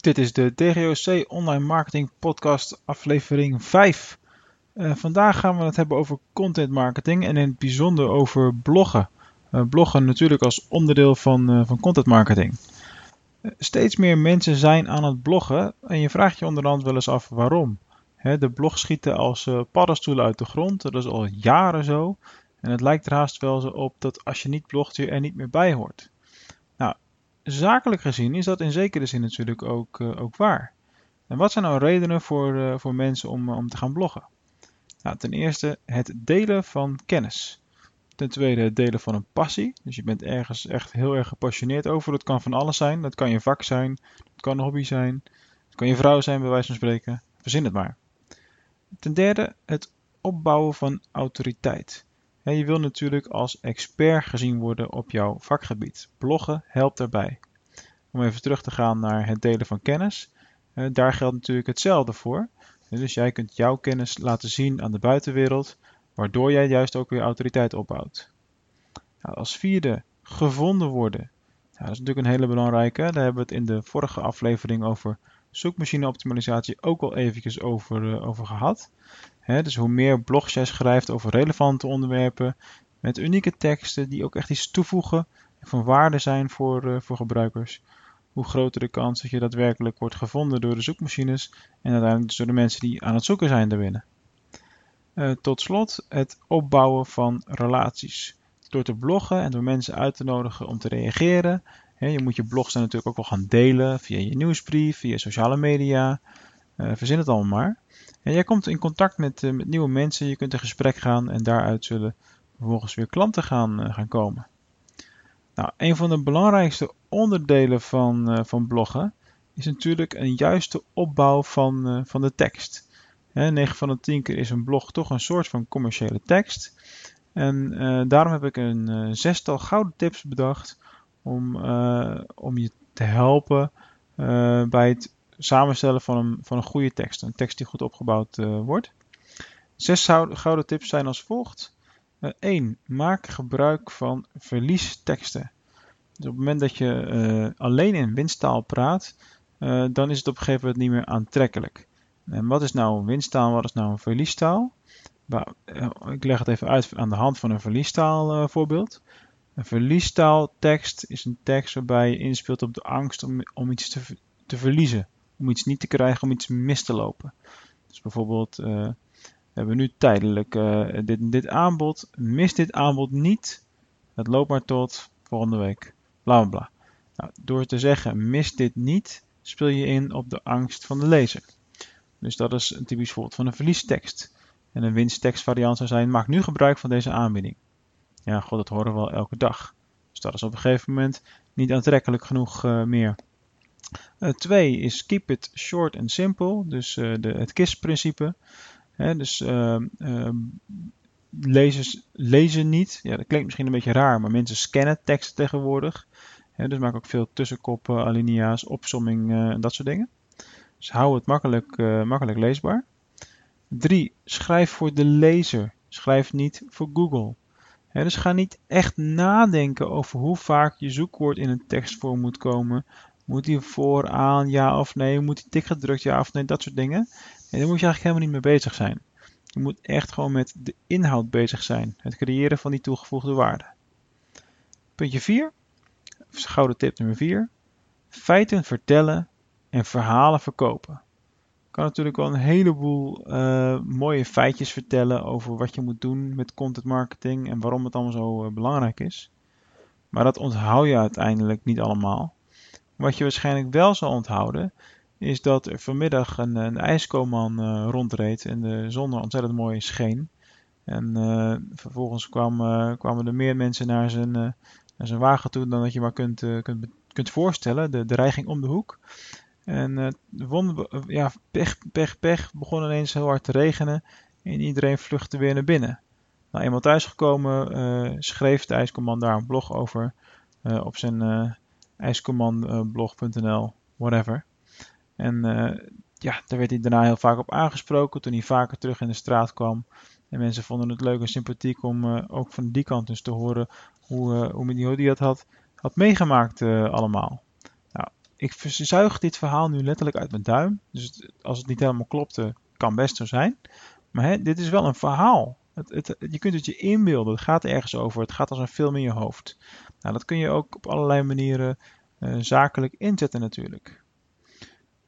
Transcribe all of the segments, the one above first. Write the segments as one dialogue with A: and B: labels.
A: Dit is de DGOC Online Marketing Podcast, aflevering 5. Uh, vandaag gaan we het hebben over content marketing en in het bijzonder over bloggen. Uh, bloggen natuurlijk als onderdeel van, uh, van content marketing. steeds meer mensen zijn aan het bloggen en je vraagt je onderhand wel eens af waarom. He, de blogs schieten als paddenstoelen uit de grond, dat is al jaren zo. En het lijkt er haast wel zo op dat als je niet blogt je er niet meer bij hoort. Zakelijk gezien is dat in zekere zin natuurlijk ook, uh, ook waar. En wat zijn nou redenen voor, uh, voor mensen om, om te gaan bloggen? Nou, ten eerste het delen van kennis. Ten tweede het delen van een passie. Dus je bent ergens echt heel erg gepassioneerd over. Dat kan van alles zijn. Dat kan je vak zijn. Dat kan een hobby zijn. Dat kan je vrouw zijn, bij wijze van spreken. Verzin het maar. Ten derde het opbouwen van autoriteit. En je wil natuurlijk als expert gezien worden op jouw vakgebied. Bloggen helpt daarbij. Om even terug te gaan naar het delen van kennis. Eh, daar geldt natuurlijk hetzelfde voor. Dus jij kunt jouw kennis laten zien aan de buitenwereld, waardoor jij juist ook weer autoriteit opbouwt. Nou, als vierde, gevonden worden. Nou, dat is natuurlijk een hele belangrijke. Daar hebben we het in de vorige aflevering over zoekmachine-optimalisatie ook al eventjes over, uh, over gehad. Dus hoe meer blogs jij schrijft over relevante onderwerpen, met unieke teksten die ook echt iets toevoegen en van waarde zijn voor, uh, voor gebruikers, hoe groter de kans dat je daadwerkelijk wordt gevonden door de zoekmachines en uiteindelijk door de mensen die aan het zoeken zijn daarbinnen. Uh, tot slot het opbouwen van relaties. Door te bloggen en door mensen uit te nodigen om te reageren je moet je blogs natuurlijk ook wel gaan delen via je nieuwsbrief, via sociale media. Uh, verzin het allemaal maar. En jij komt in contact met, uh, met nieuwe mensen, je kunt in gesprek gaan en daaruit zullen vervolgens weer klanten gaan, uh, gaan komen. Nou, een van de belangrijkste onderdelen van, van bloggen is natuurlijk een juiste opbouw van, van de tekst. Hè, 9 van de 10 keer is een blog toch een soort van commerciële tekst. En daarom heb ik een zestal gouden tips bedacht om, om je te helpen bij het samenstellen van een, van een goede tekst. Een tekst die goed opgebouwd uh, wordt. Zes gouden tips zijn als volgt. 1. maak gebruik van verliesteksten. Dus op het moment dat je alleen in winsttaal praat, dan is het op een gegeven moment niet meer aantrekkelijk. En wat is nou een winsttaal, wat is nou een verliestaal? Ik leg het even uit aan de hand van een verliestaal voorbeeld. Een verliestaaltekst is een tekst waarbij je inspeelt op de angst om, om iets te, te verliezen. Om iets niet te krijgen, om iets mis te lopen. Dus bijvoorbeeld, uh, we hebben nu tijdelijk uh, dit, dit aanbod. Mis dit aanbod niet. Het loopt maar tot volgende week. Bla bla bla. Nou, door te zeggen mis dit niet, speel je in op de angst van de lezer. Dus dat is een typisch voorbeeld van een verliestekst. En een winsttekstvariant zou zijn: maak nu gebruik van deze aanbieding. Ja, god, dat horen we wel elke dag. Dus dat is op een gegeven moment niet aantrekkelijk genoeg uh, meer. Uh, twee is keep it short and simple, dus uh, de, het KISS-principe. dus ehm, ehm, lezers lezen niet. Ja, dat klinkt misschien een beetje raar, maar mensen scannen teksten tegenwoordig. dus maak ook veel tussenkoppen, alinea's, opsomming en dat soort dingen. Dus hou het makkelijk, makkelijk leesbaar. 3. Schrijf voor de lezer. Schrijf niet voor Google dus ga niet echt nadenken over hoe vaak je zoekwoord in een tekstvorm moet komen. Moet die vooraan, ja of nee? Moet die dik gedrukt, ja of nee? Dat soort dingen. En daar moet je eigenlijk helemaal niet mee bezig zijn. Je moet echt gewoon met de inhoud bezig zijn. Het creëren van die toegevoegde waarde. Puntje 4. Gouden tip nummer 4. Feiten vertellen en verhalen verkopen kan natuurlijk wel een heleboel uh, mooie feitjes vertellen over wat je moet doen met content marketing en waarom het allemaal zo uh, belangrijk is. Maar dat onthoud je uiteindelijk niet allemaal. Wat je waarschijnlijk wel zal onthouden, is dat er vanmiddag een, een ijskoman uh, rondreed en de zon ontzettend mooi scheen. En vervolgens kwam, kwamen er meer mensen naar zijn, naar zijn wagen toe dan dat je maar kunt, kunt, kunt voorstellen. De, de rij ging om de hoek. En ja, pech, pech, pech. begon ineens heel hard te regenen. En iedereen vluchtte weer naar binnen. Nou, eenmaal thuisgekomen schreef de ijscommand daar een blog over. Op zijn uh, ijscommandblog.nl, whatever. En ja, daar werd hij daarna heel vaak op aangesproken. Toen hij vaker terug in de straat kwam. En mensen vonden het leuk en sympathiek om ook van die kant dus te horen hoe, hoe, hoe dat had, had meegemaakt allemaal ik verzuig dit verhaal nu letterlijk uit mijn duim. Dus als het niet helemaal klopte, kan best zo zijn. Maar dit is wel een verhaal. Het, het, je kunt het je inbeelden. Het gaat ergens over. Het gaat als een film in je hoofd. Nou, dat kun je ook op allerlei manieren uh, zakelijk inzetten natuurlijk.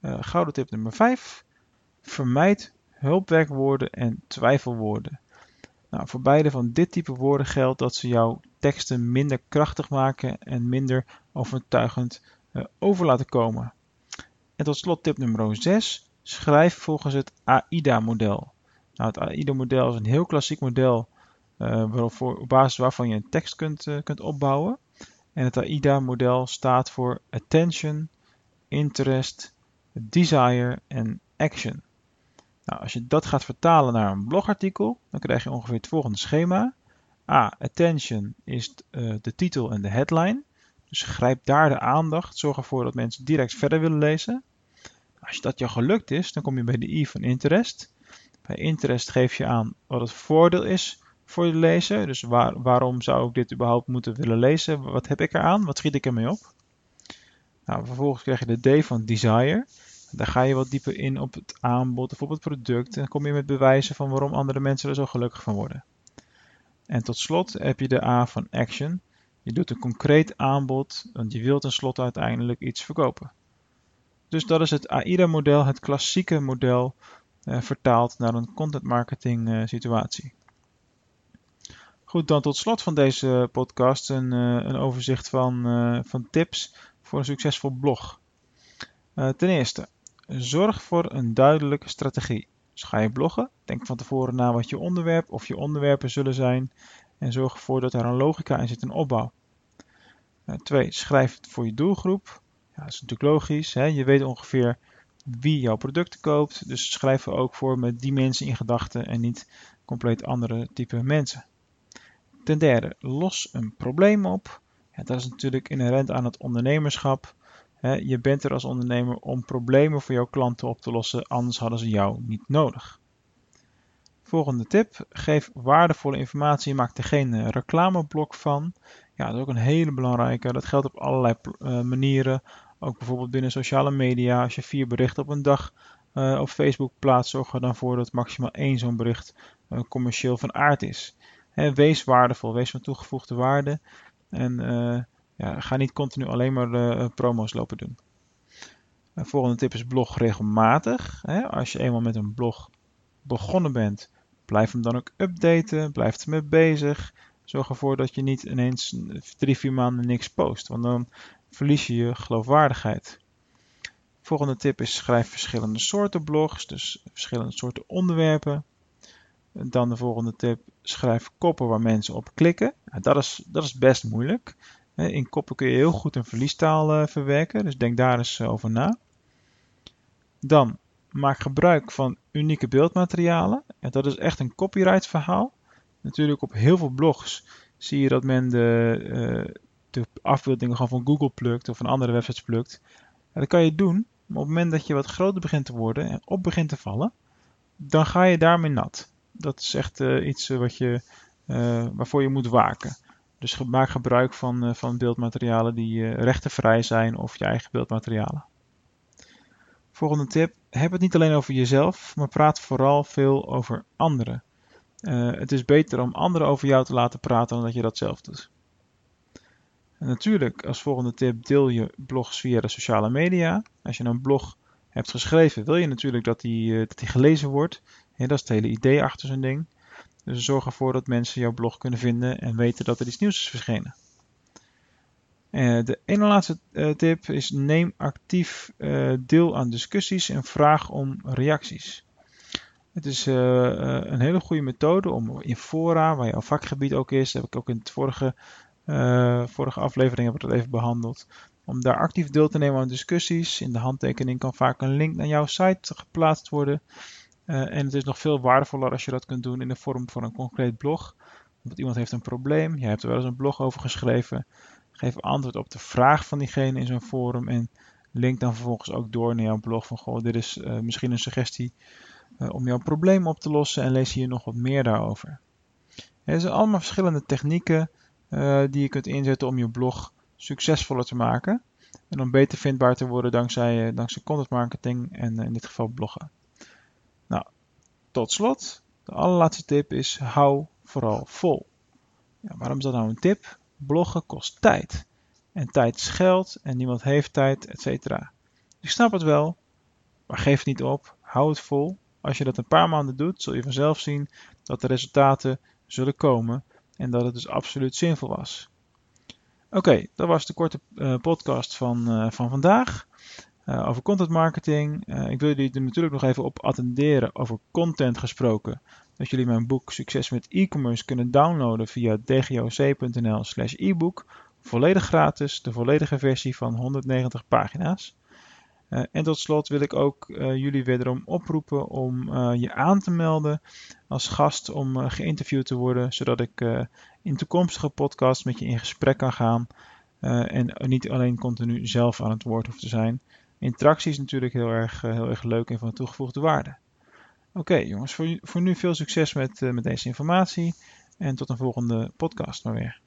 A: Uh, gouden tip nummer 5. Vermijd hulpwerkwoorden en twijfelwoorden. Nou, voor beide van dit type woorden geldt dat ze jouw teksten minder krachtig maken en minder overtuigend uh, over laten komen. En tot slot tip nummer 6. Schrijf volgens het AIDA-model. Nou, het AIDA-model is een heel klassiek model uh, op basis waarvan je een tekst kunt, uh, kunt opbouwen. En het AIDA-model staat voor Attention, Interest, Desire en Action. Nou, als je dat gaat vertalen naar een blogartikel, dan krijg je ongeveer het volgende schema. A. Attention is uh, de titel en de headline. Dus grijp daar de aandacht. Zorg ervoor dat mensen direct verder willen lezen. Als dat jou gelukt is, dan kom je bij de I van interest. Bij interest geef je aan wat het voordeel is voor de lezer. Dus waar, waarom zou ik dit überhaupt moeten willen lezen? Wat heb ik eraan? Wat schiet ik ermee op? Nou, vervolgens krijg je de D van desire. Daar ga je wat dieper in op het aanbod of op het product. En kom je met bewijzen van waarom andere mensen er zo gelukkig van worden. En tot slot heb je de A van action. Je doet een concreet aanbod, want je wilt tenslotte uiteindelijk iets verkopen. Dus dat is het AIDA-model, het klassieke model, eh, vertaald naar een content marketing eh, situatie. Goed, dan tot slot van deze podcast een, uh, een overzicht van, uh, van tips voor een succesvol blog. Uh, ten eerste, zorg voor een duidelijke strategie. Dus ga je bloggen, denk van tevoren na wat je onderwerp of je onderwerpen zullen zijn en zorg ervoor dat er een logica in zit in opbouw. twee, schrijf voor je doelgroep. Ja, dat is natuurlijk logisch. Hè? Je weet ongeveer wie jouw producten koopt, dus schrijf er ook voor met die mensen in gedachten en niet compleet andere type mensen. Ten derde, los een probleem op. Ja, dat is natuurlijk inherent aan het ondernemerschap. je bent er als ondernemer om problemen voor jouw klanten op te lossen, anders hadden ze jou niet nodig. Volgende tip: geef waardevolle informatie. Maak er geen reclameblok van. Ja, dat is ook een hele belangrijke. Dat geldt op allerlei uh, manieren. Ook bijvoorbeeld binnen sociale media. Als je vier berichten op een dag uh, op Facebook plaatst, zorg er dan voor dat maximaal één zo'n bericht commercieel van aard is wees waardevol, wees van toegevoegde waarde. En uh, ja, ga niet continu alleen maar uh, promo's lopen doen. De volgende tip is blog regelmatig. als je eenmaal met een blog begonnen bent, blijf hem dan ook updaten. Blijf ermee bezig. Zorg ervoor dat je niet ineens drie, vier maanden niks post. Want dan verlies je je geloofwaardigheid. Volgende tip is schrijf verschillende soorten blogs. Dus verschillende soorten onderwerpen. Dan de volgende tip, schrijf koppen waar mensen op klikken. Dat is, dat is best moeilijk. In koppen kun je heel goed een verliestaal eh, verwerken, dus denk daar eens eh, over na. Dan, maak gebruik van unieke beeldmaterialen. En dat is echt een copyright verhaal. Natuurlijk op heel veel blogs zie je dat men de, de afbeeldingen gewoon van Google plukt of van andere websites plukt. dat kan je doen, maar op het moment dat je wat groter begint te worden en op begint te vallen, dan ga je daarmee nat dat is echt uh, iets eh, wat je, uh, waarvoor je moet waken. Dus maak gebruik van, van beeldmaterialen die rechtenvrij zijn of je eigen beeldmaterialen. Volgende tip. Heb het niet alleen over jezelf, maar praat vooral veel over anderen. het is beter om anderen over jou te laten praten dan dat je dat zelf doet. En natuurlijk, als volgende tip, deel je blogs via de sociale media. Als je een blog hebt geschreven, wil je natuurlijk dat die, dat die gelezen wordt. Dat is het hele idee achter zo'n ding. Dus zorg ervoor dat mensen jouw blog kunnen vinden en weten dat er iets nieuws is verschenen. Uh, de ene laatste uh, tip is neem actief uh, deel aan discussies en vraag om reacties. Het is een hele goede methode om in fora, waar jouw vakgebied ook is, heb ik ook in het vorige, vorige aflevering hebben we dat even behandeld, om daar actief deel te nemen aan discussies. In de handtekening kan vaak een link naar jouw site geplaatst worden. Uh, en het is nog veel waardevoller als je dat kunt doen in de vorm van een concreet blog. Want iemand heeft een probleem, jij hebt er wel eens een blog over geschreven. Geef antwoord op de vraag van diegene in zo'n forum en link dan vervolgens ook door naar jouw blog van goh, dit is uh, misschien een suggestie uh, om jouw probleem op te lossen en lees hier nog wat meer daarover. Er zijn allemaal verschillende technieken die je kunt inzetten om je blog succesvoller te maken. En om beter vindbaar te worden dankzij, dankzij content marketing en in dit geval bloggen. Tot slot, de allerlaatste tip is hou vooral vol. Ja, waarom is dat nou een tip? Bloggen kost tijd. En tijd is geld en niemand heeft tijd, etc. Ik snap het wel, maar geef niet op. Hou het vol. Als je dat een paar maanden doet, zul je vanzelf zien dat de resultaten zullen komen en dat het dus absoluut zinvol was. Oké, dat was de korte uh, podcast van, uh, van vandaag uh, over content marketing. ik wil jullie er natuurlijk nog even op attenderen over content gesproken. Dat jullie mijn boek Succes met e-commerce kunnen downloaden via dgoc.nl slash e-book. Volledig gratis, de volledige versie van 190 pagina's. Uh, en tot slot wil ik ook jullie wederom oproepen om je aan te melden als gast om geïnterviewd te worden, zodat ik in toekomstige podcasts met je in gesprek kan gaan en niet alleen continu zelf aan het woord hoef te zijn. Interactie is natuurlijk heel erg, heel erg leuk en van toegevoegde waarde. Oké jongens, voor, voor, nu veel succes met, met deze informatie en tot een volgende podcast maar weer.